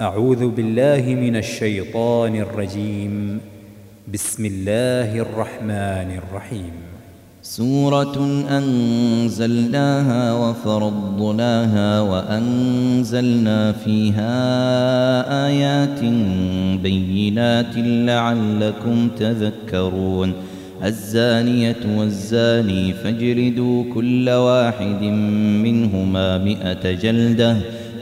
أعوذ بالله من الشيطان الرجيم. بسم الله الرحمن الرحيم. سورة أنزلناها وفرضناها وأنزلنا فيها آيات بينات لعلكم تذكرون. الزانية والزاني فاجردوا كل واحد منهما مئة جلدة.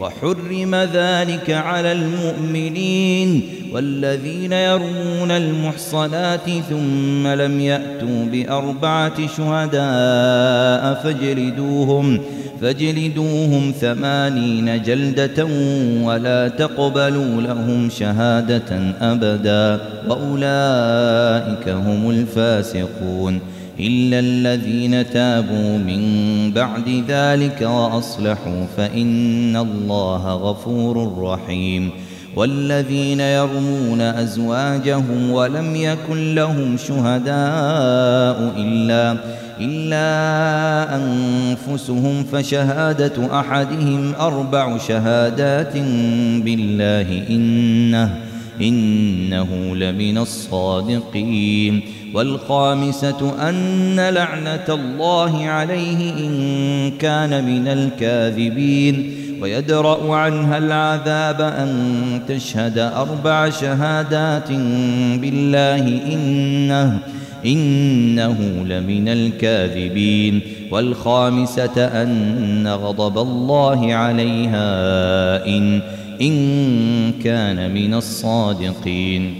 وحرم ذلك على المؤمنين والذين يرمون المحصنات ثم لم يأتوا بأربعة شهداء فاجلدوهم فاجلدوهم ثمانين جلدة ولا تقبلوا لهم شهادة أبدا وأولئك هم الفاسقون إلا الذين تابوا من بعد ذلك وأصلحوا فإن الله غفور رحيم والذين يرمون أزواجهم ولم يكن لهم شهداء إلا إلا أنفسهم فشهادة أحدهم أربع شهادات بالله إنه إنه لمن الصادقين والخامسة أن لعنة الله عليه إن كان من الكاذبين. ويدرأ عنها العذاب أن تشهد أربع شهادات بالله إنه إنه لمن الكاذبين. والخامسة أن غضب الله عليها إن إن كان من الصادقين.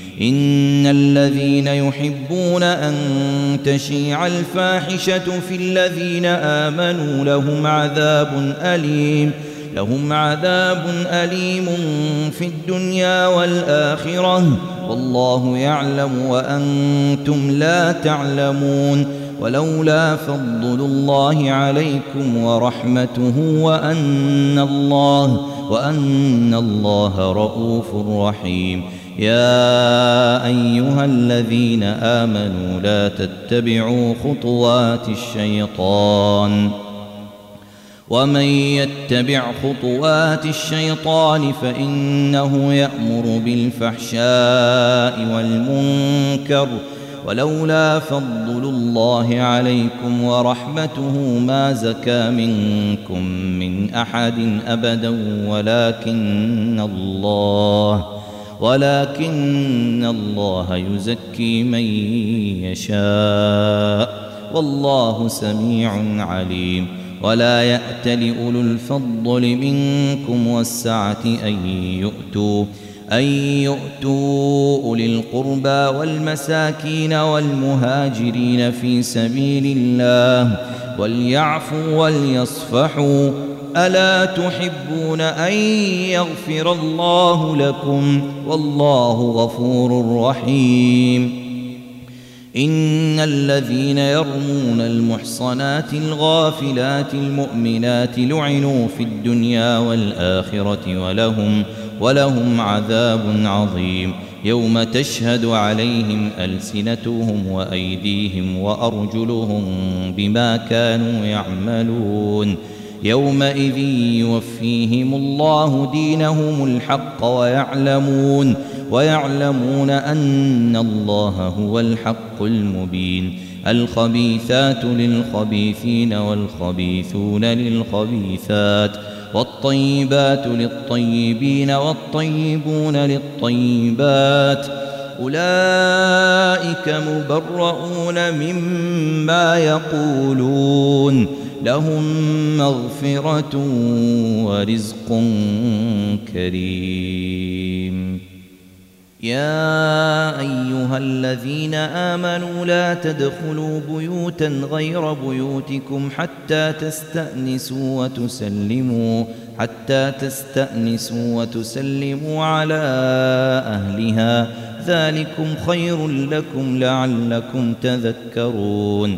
إن الذين يحبون أن تشيع الفاحشة في الذين آمنوا لهم عذاب أليم لهم عذاب أليم في الدنيا والآخرة. والله يعلم وأنتم لا تعلمون. ولولا فضل الله عليكم ورحمته وأن الله وأن الله رؤوف رحيم. يا أيها الذين آمنوا لا تتبعوا خطوات الشيطان ومن يتبع خطوات الشيطان فإنه يأمر بالفحشاء والمنكر ولولا فضل الله عليكم ورحمته ما زكى منكم من أحد أبدا ولكن الله ولكن الله يزكي من يشاء والله سميع عليم ولا يأت لأولو الفضل منكم والسعة أن يؤتوا أن يؤتوا أولي القربى والمساكين والمهاجرين في سبيل الله وليعفوا وليصفحوا ألا تحبون أن يغفر الله لكم والله غفور رحيم. إن الذين يرمون المحصنات الغافلات المؤمنات لعنوا في الدنيا والآخرة ولهم ولهم عذاب عظيم. يوم تشهد عليهم ألسنتهم وأيديهم وأرجلهم بما كانوا يعملون. يومئذ يوفيهم الله دينهم الحق ويعلمون ويعلمون أن الله هو الحق المبين. الخبيثات للخبيثين والخبيثون للخبيثات والطيبات للطيبين والطيبون للطيبات. أولئك مبرؤون مما يقولون. لهم مغفرة ورزق كريم. يا أيها الذين آمنوا لا تدخلوا بيوتا غير بيوتكم حتى تستأنسوا وتسلموا حتى تستأنسوا وتسلموا على أهلها. ذلكم خير لكم لعلكم تذكرون.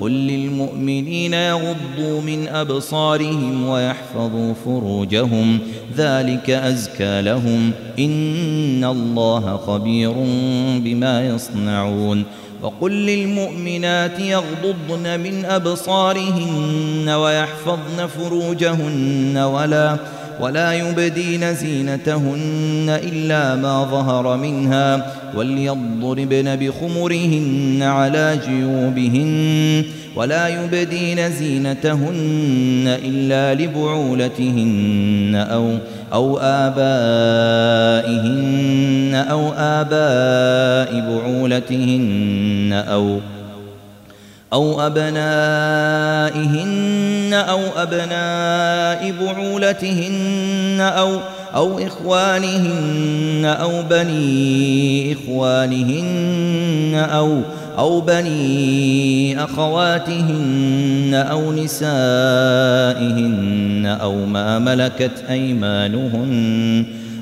قل للمؤمنين يغضوا من أبصارهم ويحفظوا فروجهم ذلك أزكى لهم إن الله خبير بما يصنعون وقل للمؤمنات يغضضن من أبصارهن ويحفظن فروجهن ولا ولا يبدين زينتهن إلا ما ظهر منها وليضربن بخمرهن على جيوبهن ولا يبدين زينتهن إلا لبعولتهن أو أو آبائهن أو آباء بعولتهن أو أو أبنائهن أو أبناء بعولتهن أو أو إخوانهن أو بني إخوانهن أو أو بني أخواتهن أو نسائهن أو ما ملكت أيمانهن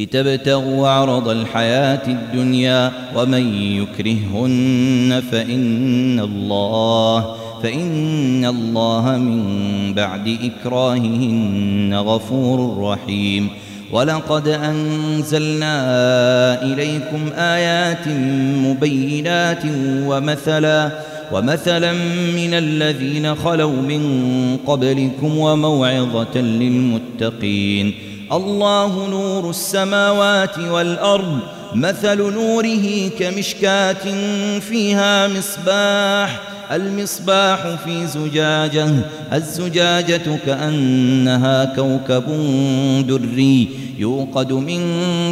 لتبتغوا عرض الحياة الدنيا ومن يكرههن فإن الله فإن الله من بعد إكراههن غفور رحيم. ولقد أنزلنا إليكم آيات مبينات ومثلا ومثلا من الذين خلوا من قبلكم وموعظة للمتقين. الله نور السماوات والأرض مثل نوره كمشكاة فيها مصباح المصباح في زجاجة الزجاجة كأنها كوكب دري يوقد من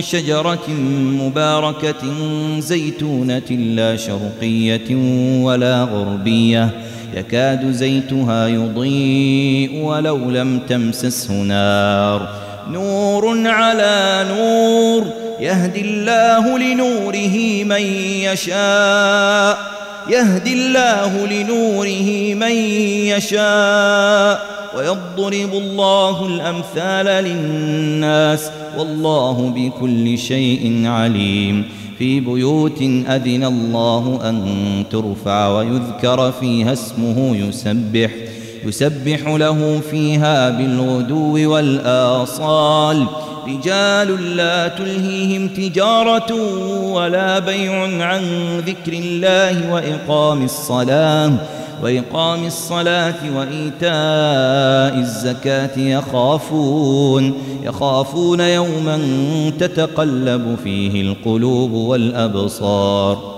شجرة مباركة زيتونة لا شرقية ولا غربية يكاد زيتها يضيء ولو لم تمسسه نار. نور على نور يهدي الله لنوره من يشاء يهدي الله لنوره من يشاء ويضرب الله الأمثال للناس والله بكل شيء عليم في بيوت أذن الله أن ترفع ويذكر فيها اسمه يسبح يسبح له فيها بالغدو والآصال. رجال لا تلهيهم تجارة ولا بيع عن ذكر الله وإقام الصلاة. وإقام الصلاة وإيتاء الزكاة يخافون يخافون يوما تتقلب فيه القلوب والأبصار.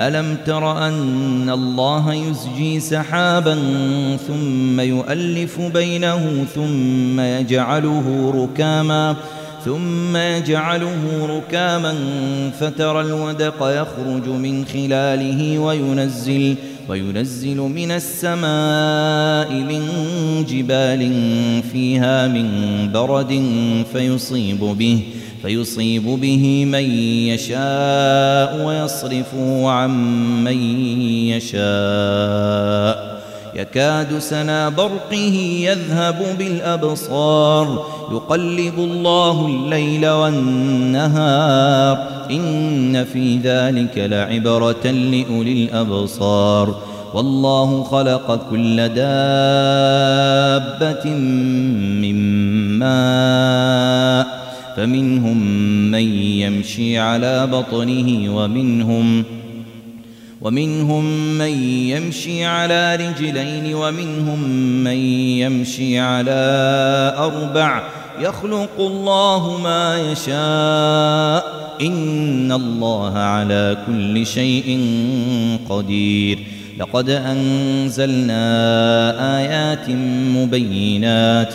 ألم تر أن الله يزجي سحابا ثم يؤلف بينه ثم يجعله ركاما ثم يجعله ركاما فترى الودق يخرج من خلاله وينزل وينزل من السماء من جبال فيها من برد فيصيب به فيصيب به من يشاء ويصرفه عن من يشاء. يكاد سنا برقه يذهب بالأبصار. يقلب الله الليل والنهار. إن في ذلك لعبرة لأولي الأبصار. والله خلق كل دابة من ماء. فمنهم من يمشي على بطنه ومنهم ومنهم من يمشي على رجلين ومنهم من يمشي على أربع يخلق الله ما يشاء إن الله على كل شيء قدير لقد أنزلنا آيات مبينات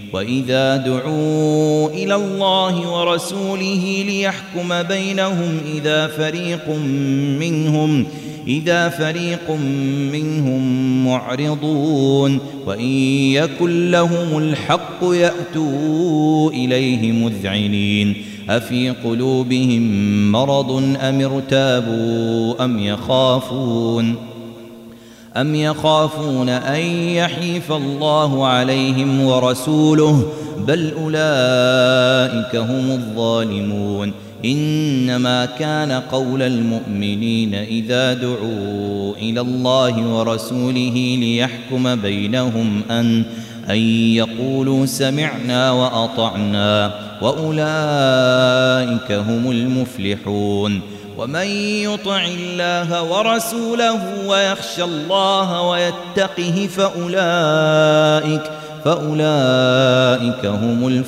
وإذا دعوا إلى الله ورسوله ليحكم بينهم إذا فريق منهم إذا فريق منهم معرضون وإن يكن لهم الحق يأتوا إليه مذعنين. أفي قلوبهم مرض أم ارتابوا أم يخافون. أم يخافون أن يحيف الله عليهم ورسوله بل أولئك هم الظالمون إنما كان قول المؤمنين إذا دعوا إلى الله ورسوله ليحكم بينهم أن أن يقولوا سمعنا وأطعنا وأولئك هم المفلحون ومن يطع الله ورسوله ويخشى الله ويتقه فأولئك فأولئك هم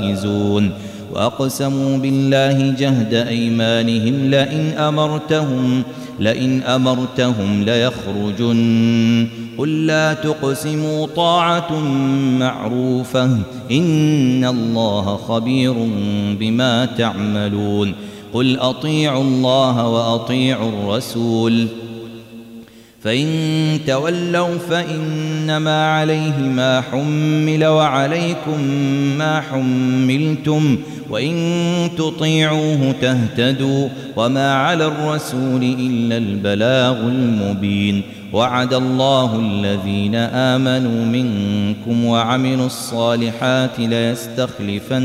الفائزون. وأقسموا بالله جهد أيمانهم لئن أمرتهم لئن أمرتهم ليخرجن. قل لا تقسموا طاعة معروفة إن الله خبير بما تعملون. قل أطيعوا الله وأطيعوا الرسول فإن تولوا فإنما عليه ما حمل وعليكم ما حملتم وإن تطيعوه تهتدوا وما على الرسول إلا البلاغ المبين وعد الله الذين آمنوا منكم وعملوا الصالحات ليستخلفنهم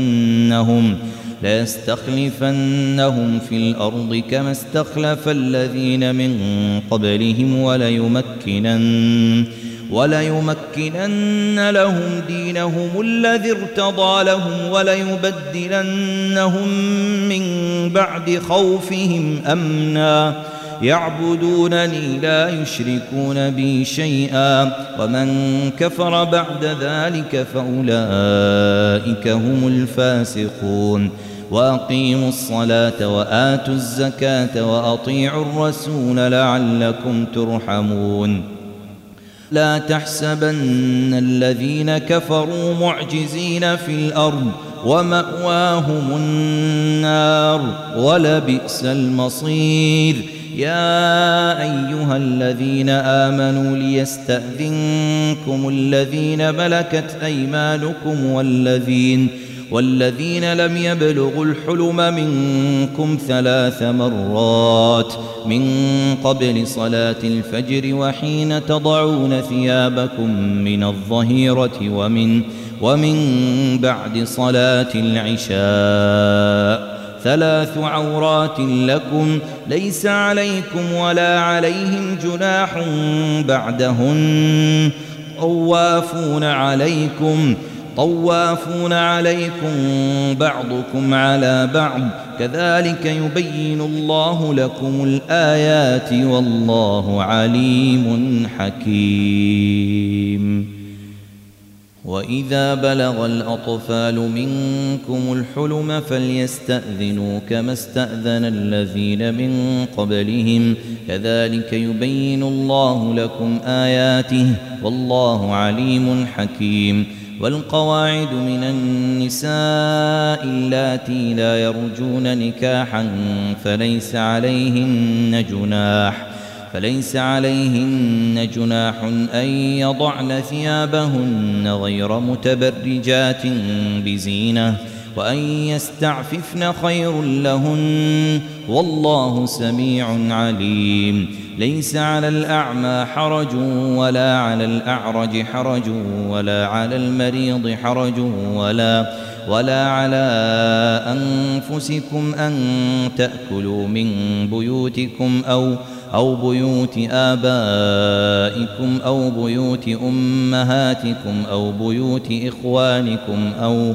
ليستخلفنهم في الأرض كما استخلف الذين من قبلهم وليمكنن وليمكنن لهم دينهم الذي ارتضى لهم وليبدلنهم من بعد خوفهم أمنا. يعبدونني لا يشركون بي شيئا. ومن كفر بعد ذلك فأولئك هم الفاسقون. وأقيموا الصلاة وآتوا الزكاة وأطيعوا الرسول لعلكم ترحمون. لا تحسبن الذين كفروا معجزين في الأرض ومأواهم النار ولبئس المصير. يا أيها الذين آمنوا ليستأذنكم الذين ملكت أيمانكم والذين والذين لم يبلغوا الحلم منكم ثلاث مرات من قبل صلاة الفجر وحين تضعون ثيابكم من الظهيرة ومن ومن بعد صلاة العشاء. ثلاث عورات لكم ليس عليكم ولا عليهم جناح بعدهن. طوافون عليكم طوافون عليكم بعضكم على بعض. كذلك يبين الله لكم الآيات والله عليم حكيم. وإذا بلغ الأطفال منكم الحلم فليستأذنوا كما استأذن الذين من قبلهم. كذلك يبين الله لكم آياته والله عليم حكيم. والقواعد من النساء اللاتي لا يرجون نكاحا فليس عليهن جناح فليس عليهن جناح أن يضعن ثيابهن غير متبرجات بزينة. وأن يستعففن خير لهن والله سميع عليم. ليس على الأعمى حرج ولا على الأعرج حرج ولا على المريض حرج ولا ولا على أنفسكم أن تأكلوا من بيوتكم أو أو بيوت آبائكم أو بيوت أمهاتكم أو بيوت إخوانكم أو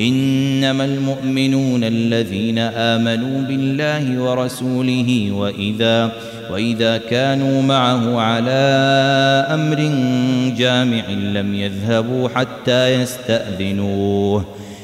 إنما المؤمنون الذين آمنوا بالله ورسوله وإذا وإذا كانوا معه على أمر جامع لم يذهبوا حتى يستأذنوه.